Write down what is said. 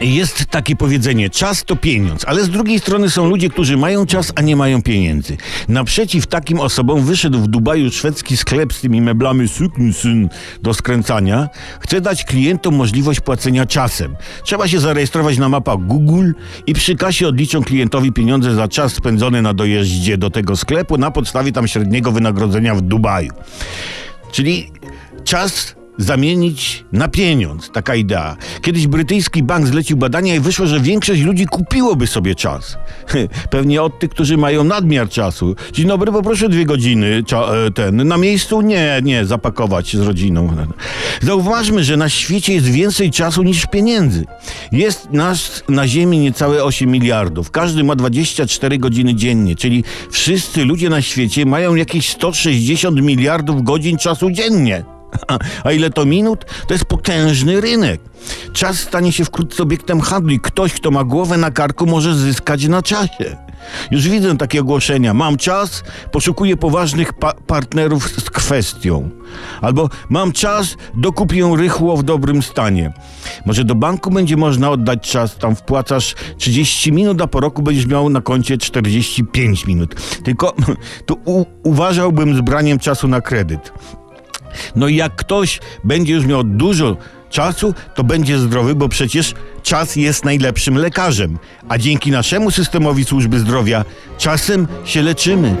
Jest takie powiedzenie, czas to pieniądz, ale z drugiej strony są ludzie, którzy mają czas, a nie mają pieniędzy. Naprzeciw takim osobom wyszedł w Dubaju szwedzki sklep z tymi meblami syn do skręcania. Chce dać klientom możliwość płacenia czasem. Trzeba się zarejestrować na mapach Google i przy kasie odliczą klientowi pieniądze za czas spędzony na dojeździe do tego sklepu na podstawie tam średniego wynagrodzenia w Dubaju. Czyli czas zamienić na pieniądz. Taka idea. Kiedyś brytyjski bank zlecił badania i wyszło, że większość ludzi kupiłoby sobie czas. Pewnie od tych, którzy mają nadmiar czasu. Dzień dobry, poproszę dwie godziny e, ten. Na miejscu? Nie, nie, zapakować z rodziną. Zauważmy, że na świecie jest więcej czasu niż pieniędzy. Jest nas na Ziemi niecałe 8 miliardów. Każdy ma 24 godziny dziennie, czyli wszyscy ludzie na świecie mają jakieś 160 miliardów godzin czasu dziennie. A ile to minut? To jest potężny rynek. Czas stanie się wkrótce obiektem handlu i ktoś, kto ma głowę na karku, może zyskać na czasie. Już widzę takie ogłoszenia. Mam czas, poszukuję poważnych pa- partnerów z kwestią. Albo mam czas, dokupię rychło w dobrym stanie. Może do banku będzie można oddać czas, tam wpłacasz 30 minut, a po roku będziesz miał na koncie 45 minut. Tylko tu uważałbym z braniem czasu na kredyt. No i jak ktoś będzie już miał dużo czasu, to będzie zdrowy, bo przecież czas jest najlepszym lekarzem. A dzięki naszemu systemowi służby zdrowia czasem się leczymy.